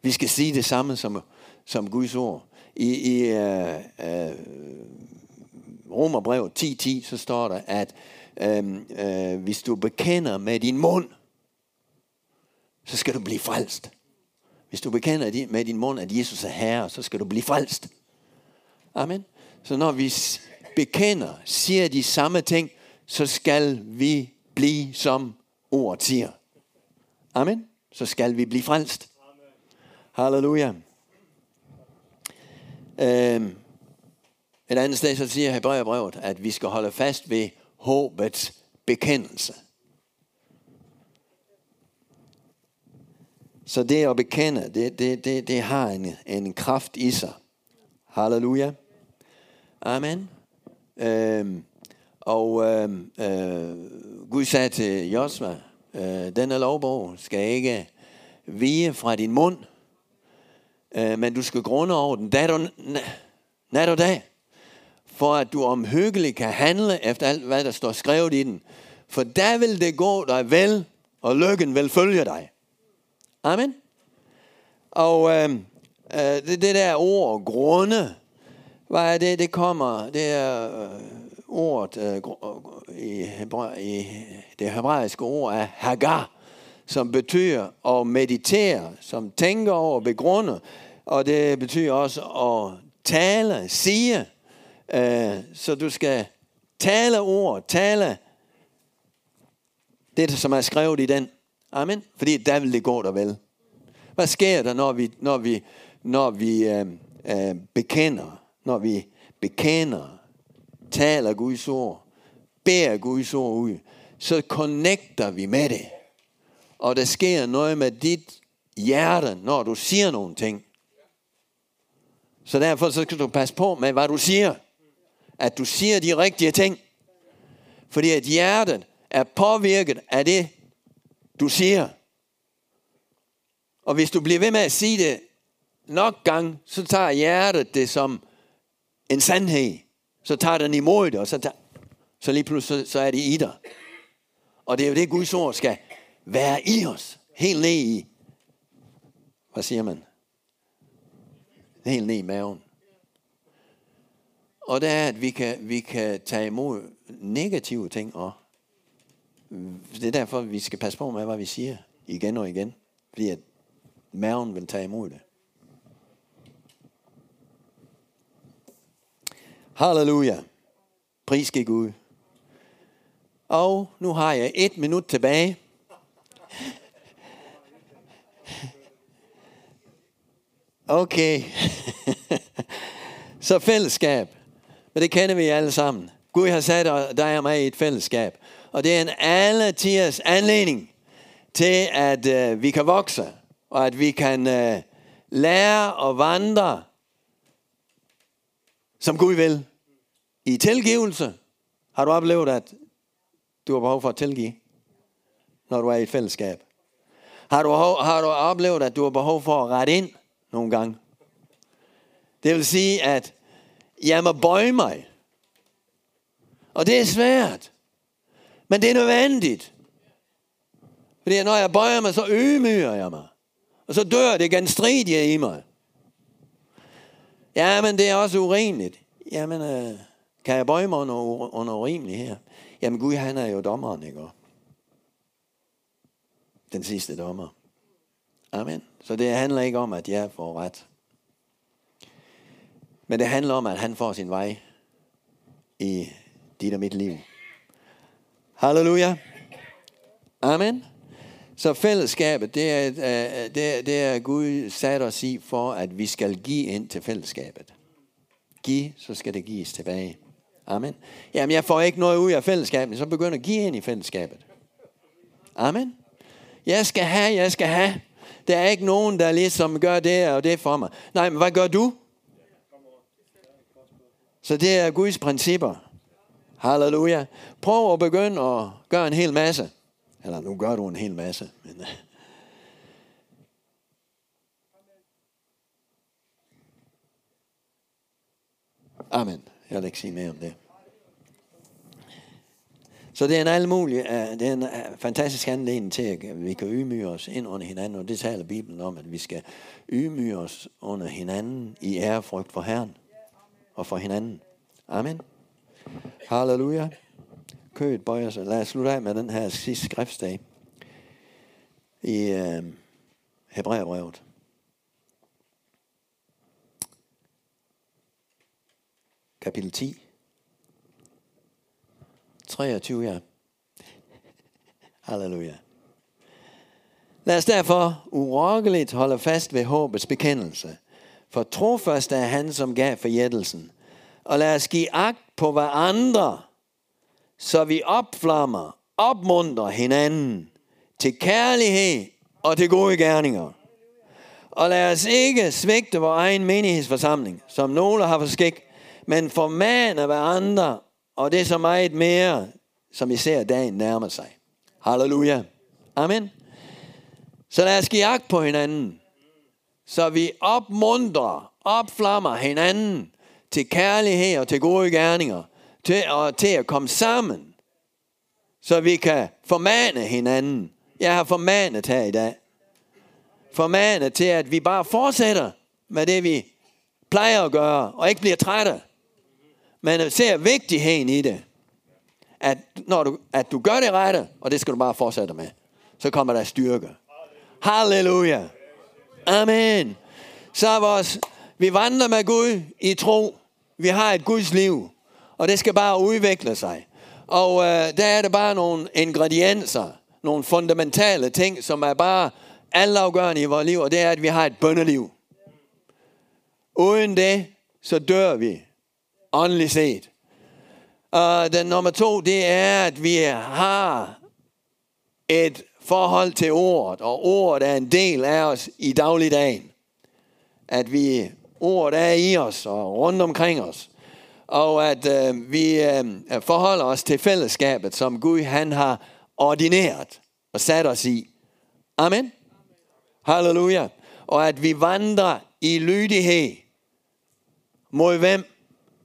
Vi skal sige det samme som, som Guds ord. I, i øh, øh, uh, uh, Romerbrev 10.10, så står der, at øhm, øh, hvis du bekender med din mund, så skal du blive frelst. Hvis du bekender med din mund, at Jesus er Herre, så skal du blive frelst. Amen. Så når vi bekender, siger de samme ting, så skal vi blive som ordet siger. Amen. Så skal vi blive frelst. Halleluja. Øhm, et andet sted så siger Hebræerbrevet, at vi skal holde fast ved håbets bekendelse. Så det at bekende, det, det, det, det har en, en kraft i sig. Halleluja. Amen. Øhm, og øhm, øh, Gud sagde til Josva, øh, denne lovbog skal ikke vige fra din mund, øh, men du skal grunde over den nat og, nat og dag for at du omhyggeligt kan handle efter alt, hvad der står skrevet i den. For der vil det gå dig vel, og lykken vil følge dig. Amen. Og øh, øh, det, det der ord, grunde, hvad er det? Det kommer, det er øh, ordet øh, øh i, hebra, i det hebraiske ord er hagar, som betyder at meditere, som tænker over, begrunde, og det betyder også at tale, sige, Øh, så du skal tale ord, tale det, som er skrevet i den. Amen. Fordi der vil det gå der vel. Hvad sker der, når vi, når vi, når vi øh, øh, bekender, når vi bekender, taler Guds ord, bærer Guds ord ud, så connecter vi med det. Og der sker noget med dit hjerte, når du siger nogle ting. Så derfor så skal du passe på med, hvad du siger at du siger de rigtige ting. Fordi at hjertet er påvirket af det, du siger. Og hvis du bliver ved med at sige det nok gang, så tager hjertet det som en sandhed. Så tager den imod det, og så, tager, så lige pludselig så er det i dig. Og det er jo det, Guds ord skal være i os. Helt ned i Hvad siger man? Helt ned i maven. Og det er, at vi kan, vi kan tage imod negative ting og det er derfor, vi skal passe på med, hvad vi siger igen og igen. Fordi at maven vil tage imod det. Halleluja. Pris gik Gud. Og nu har jeg et minut tilbage. Okay. Så fællesskab. Men det kender vi alle sammen. Gud har sat dig og mig i et fællesskab. Og det er en alle tiers anledning til, at øh, vi kan vokse, og at vi kan øh, lære og vandre, som Gud vil. I tilgivelse har du oplevet, at du har behov for at tilgive, når du er i et fællesskab. Har du, har du oplevet, at du har behov for at rette ind nogle gange? Det vil sige, at jeg må bøje mig. Og det er svært. Men det er nødvendigt. Fordi når jeg bøjer mig, så ydmyger jeg mig. Og så dør det genstridige i mig. Jamen, det er også urimeligt. Jamen, øh, kan jeg bøje mig under, under urimeligt her? Jamen, Gud, han er jo dommeren, ikke? Den sidste dommer. Amen. Så det handler ikke om, at jeg får ret. Men det handler om, at han får sin vej i dit og mit liv. Halleluja. Amen. Så fællesskabet, det er, øh, øh, det, er, det er Gud sat os i for, at vi skal give ind til fællesskabet. Giv, så skal det gives tilbage. Amen. Jamen, jeg får ikke noget ud af fællesskabet, så begynder at give ind i fællesskabet. Amen. Jeg skal have, jeg skal have. Der er ikke nogen, der ligesom gør det og det for mig. Nej, men hvad gør du? Så det er Guds principper. Halleluja. Prøv at begynde at gøre en hel masse. Eller nu gør du en hel masse. Men. Øh. Amen. Jeg vil ikke sige mere om det. Så det er en almulig, øh, det er en øh, fantastisk anledning til, at vi kan ydmyge os ind under hinanden, og det taler Bibelen om, at vi skal ydmyge os under hinanden i ærefrygt for Herren og for hinanden. Amen. Halleluja. Kødet bøjer sig. Lad os slutte af med den her sidste skriftsdag i øh, Hebræerbrevet. Kapitel 10. 23, ja. Halleluja. Lad os derfor urokkeligt holde fast ved håbets bekendelse. For trofast er han, som gav forjættelsen. Og lad os give agt på hverandre, så vi opflammer, opmuntrer hinanden til kærlighed og til gode gerninger. Og lad os ikke svigte vores egen menighedsforsamling, som nogle har for skik, men formane hverandre, og det er så meget mere, som vi ser dagen nærmer sig. Halleluja. Amen. Så lad os give agt på hinanden, så vi opmuntrer, opflammer hinanden til kærlighed og til gode gerninger, til, og til at komme sammen, så vi kan formane hinanden. Jeg har formanet her i dag. Formanet til, at vi bare fortsætter med det, vi plejer at gøre, og ikke bliver trætte. Men ser vigtigheden i det. At, når du, at du gør det rette, og det skal du bare fortsætte med, så kommer der styrke. Halleluja. Amen. Så er vores, vi vandrer med Gud i tro. Vi har et Guds liv, og det skal bare udvikle sig. Og øh, der er det bare nogle ingredienser, nogle fundamentale ting, som er bare altafgørende i vores liv, og det er, at vi har et bøndeliv. Uden det, så dør vi, åndeligt set. Og den nummer to, det er, at vi har et forhold til ordet, og ordet er en del af os i dagligdagen. At vi ordet er i os og rundt omkring os. Og at øh, vi øh, forholder os til fællesskabet, som Gud han har ordineret og sat os i. Amen. Halleluja. Og at vi vandrer i lydighed. Mod hvem?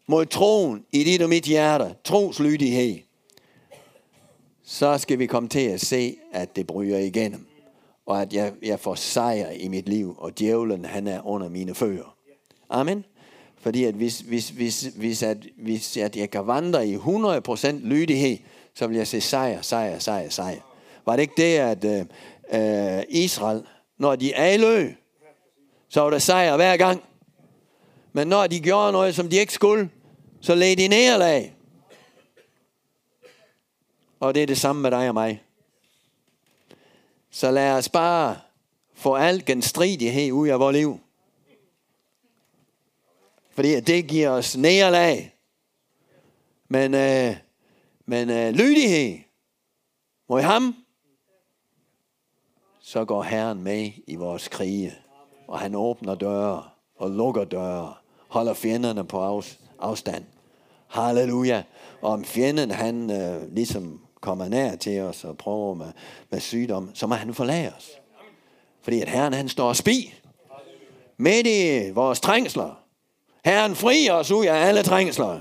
Mod troen i dit og mit hjerte. Troslydighed. Så skal vi komme til at se, at det bryder igennem. og at jeg, jeg får sejr i mit liv, og djævlen han er under mine fødder. Amen. Fordi at hvis, hvis, hvis, hvis, at, hvis at jeg kan vandre i 100% lydighed, så vil jeg se sejr, sejr, sejr, sejr. Var det ikke det, at øh, øh Israel, når de alø, så var der sejr hver gang. Men når de gjorde noget, som de ikke skulle, så led de nederlag. Og det er det samme med dig og mig. Så lad os bare få al genstridighed ud af vores liv. Fordi det giver os nederlag. Men, øh, men øh, lydighed mod ham, så går Herren med i vores krige. Og han åbner døre og lukker døre. Holder fjenderne på afstand. Halleluja. Og om fjenden han øh, ligesom kommer nær til os og prøver med, med sygdom, så må han forlade os. Fordi at Herren han står og spi midt i vores trængsler. Herren frier os ud af alle trængsler.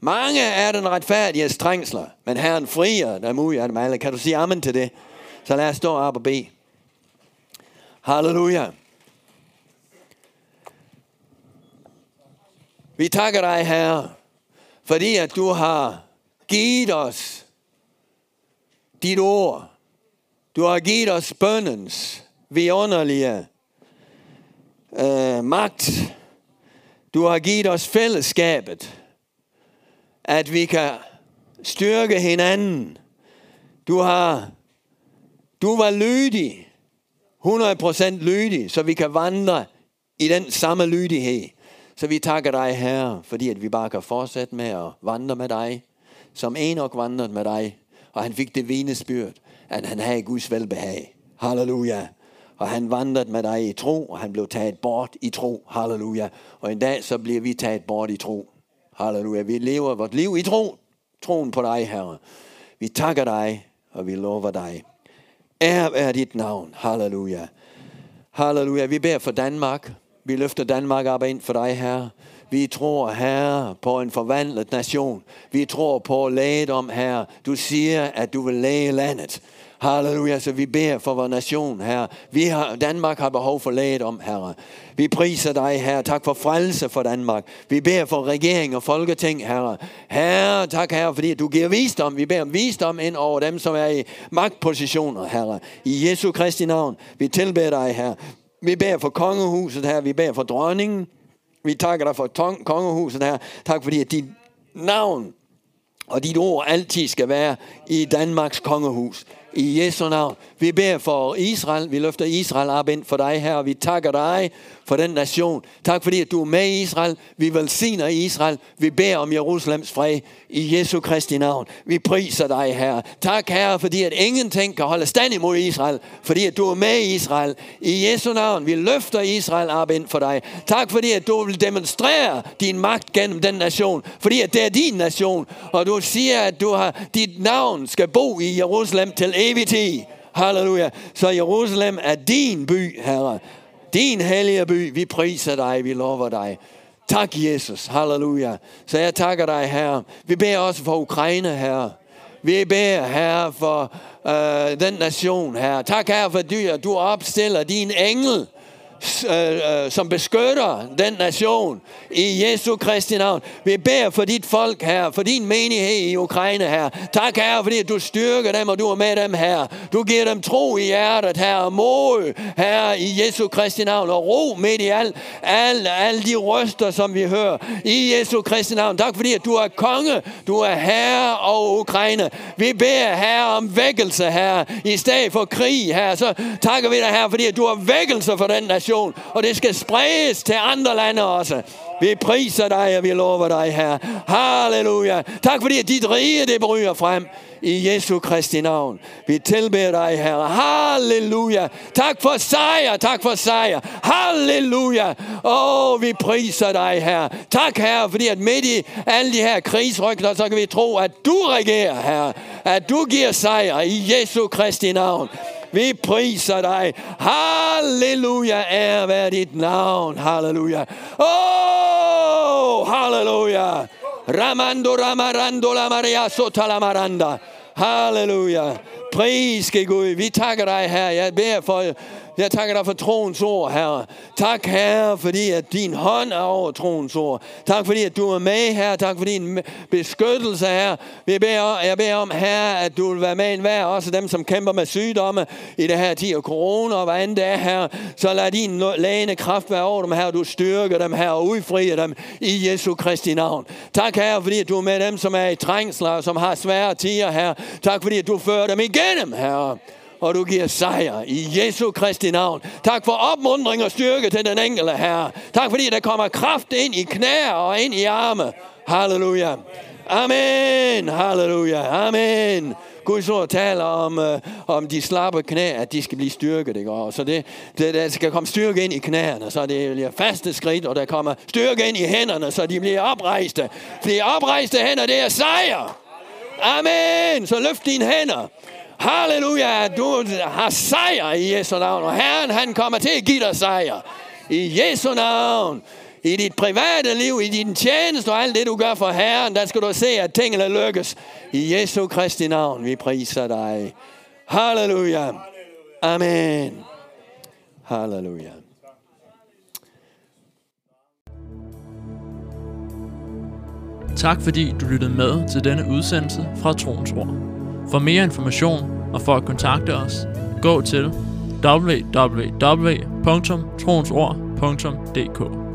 Mange er den retfærdige trængsler, men Herren frier dem ud af dem alle. Kan du sige amen til det? Så lad os stå op og bede. Halleluja. Vi takker dig, Herre, fordi at du har givet os dit ord. Du har givet os bøndens vidunderlige øh, magt. Du har givet os fællesskabet, at vi kan styrke hinanden. Du har, du var lydig, 100% lydig, så vi kan vandre i den samme lydighed. Så vi takker dig, Herre, fordi at vi bare kan fortsætte med at vandre med dig, som Enoch vandrede med dig, og han fik det vidnesbyrd, at han havde Guds velbehag. Halleluja. Og han vandrede med dig i tro, og han blev taget bort i tro. Halleluja. Og en dag så bliver vi taget bort i tro. Halleluja. Vi lever vort liv i tro. Troen på dig, Herre. Vi takker dig, og vi lover dig. Ære er dit navn. Halleluja. Halleluja. Vi beder for Danmark. Vi løfter Danmark op ind for dig, Herre. Vi tror, Herre, på en forvandlet nation. Vi tror på lægedom, Herre. Du siger, at du vil læge landet. Halleluja, så vi beder for vores nation, Herre. Vi har, Danmark har behov for lægedom, Herre. Vi priser dig, Herre. Tak for frelse for Danmark. Vi beder for regering og folketing, Herre. Herre, tak, Herre, fordi du giver visdom. Vi beder om visdom ind over dem, som er i magtpositioner, Herre. I Jesu Kristi navn. Vi tilbeder dig, Herre. Vi beder for kongehuset, Herre. Vi beder for dronningen. Vi takker dig for kongehuset her. Tak fordi at dit navn og dit ord altid skal være i Danmarks kongehus. I Jesu navn. Vi beder for Israel. Vi løfter Israel op ind for dig her. Vi takker dig for den nation. Tak fordi at du er med i Israel. Vi velsigner Israel. Vi beder om Jerusalems fred i Jesu Kristi navn. Vi priser dig, Herre. Tak, Herre, fordi at ingenting kan holde stand imod Israel. Fordi at du er med i Israel. I Jesu navn. Vi løfter Israel op ind for dig. Tak fordi at du vil demonstrere din magt gennem den nation. Fordi at det er din nation. Og du siger, at du har, dit navn skal bo i Jerusalem til evig tid. Halleluja. Så Jerusalem er din by, Herre. Din hellige by. Vi priser dig. Vi lover dig. Tak, Jesus. Halleluja. Så jeg takker dig, Herre. Vi beder også for Ukraine, Herre. Vi beder, Herre, for øh, den nation, Herre. Tak, Herre, for dyr. du opstiller din engel Øh, øh, som beskytter den nation i Jesu Kristi navn. Vi beder for dit folk her, for din menighed i Ukraine her. Tak her, fordi du styrker dem, og du er med dem her. Du giver dem tro i hjertet her, og mod her i Jesu Kristi navn, og ro midt i alt, alle, alle de røster, som vi hører i Jesu Kristi navn. Tak fordi at du er konge, du er herre og Ukraine. Vi beder her om vækkelse her, i stedet for krig her. Så takker vi dig her, fordi at du har vækkelse for den nation nation, og det skal spredes til andre lande også. Vi priser dig, og vi lover dig, her. Halleluja. Tak fordi dit rige, det bryder frem i Jesu Kristi navn. Vi tilbeder dig, Herre. Halleluja. Tak for sejr, tak for sejr. Halleluja. Åh, oh, vi priser dig, Herre. Tak, Herre, fordi at midt i alle de her krigsrygter, så kan vi tro, at du regerer, Herre. At du giver sejr i Jesu Kristi navn. Vi priser dig. Halleluja, ære være dit navn. Halleluja. Oh, halleluja. Ramando ramarando la maria sota la maranda. Halleluja. Pris Gud. Vi takker dig, her. Jeg beder for, jeg takker dig for troens ord, Herre. Tak, Herre, fordi at din hånd er over troens ord. Tak, fordi at du er med, her. Tak for din beskyttelse, her. Vi beder, jeg beder om, Herre, at du vil være med en hver, også dem, som kæmper med sygdomme i det her tid af corona og hvad end det er, Herre. Så lad din lægende kraft være over dem, Herre. Du styrker dem, Herre, og udfrier dem i Jesu Kristi navn. Tak, Herre, fordi at du er med dem, som er i trængsler, og som har svære tider, Herre. Tak, fordi at du fører dem igennem, Herre og du giver sejr i Jesu Kristi navn. Tak for opmundring og styrke til den enkelte herre. Tak fordi der kommer kraft ind i knæer og ind i arme. Halleluja. Amen. Halleluja. Amen. Guds ord taler om, øh, om de slappe knæ, at de skal blive styrket. Ikke? Og så det, det, der skal komme styrke ind i knæerne, så det bliver faste skridt, og der kommer styrke ind i hænderne, så de bliver oprejste. Fordi oprejste hænder, det er sejr. Amen. Så løft dine hænder. Halleluja, du har sejr i Jesu navn, og Herren han kommer til at give dig sejr. I Jesu navn. I dit private liv, i din tjeneste og alt det, du gør for Herren, der skal du se, at tingene lykkes. I Jesu Kristi navn, vi priser dig. Halleluja. Amen. Halleluja. Tak fordi du lyttede med til denne udsendelse fra Troens Ord. For mere information og for at kontakte os, gå til www.troensord.dk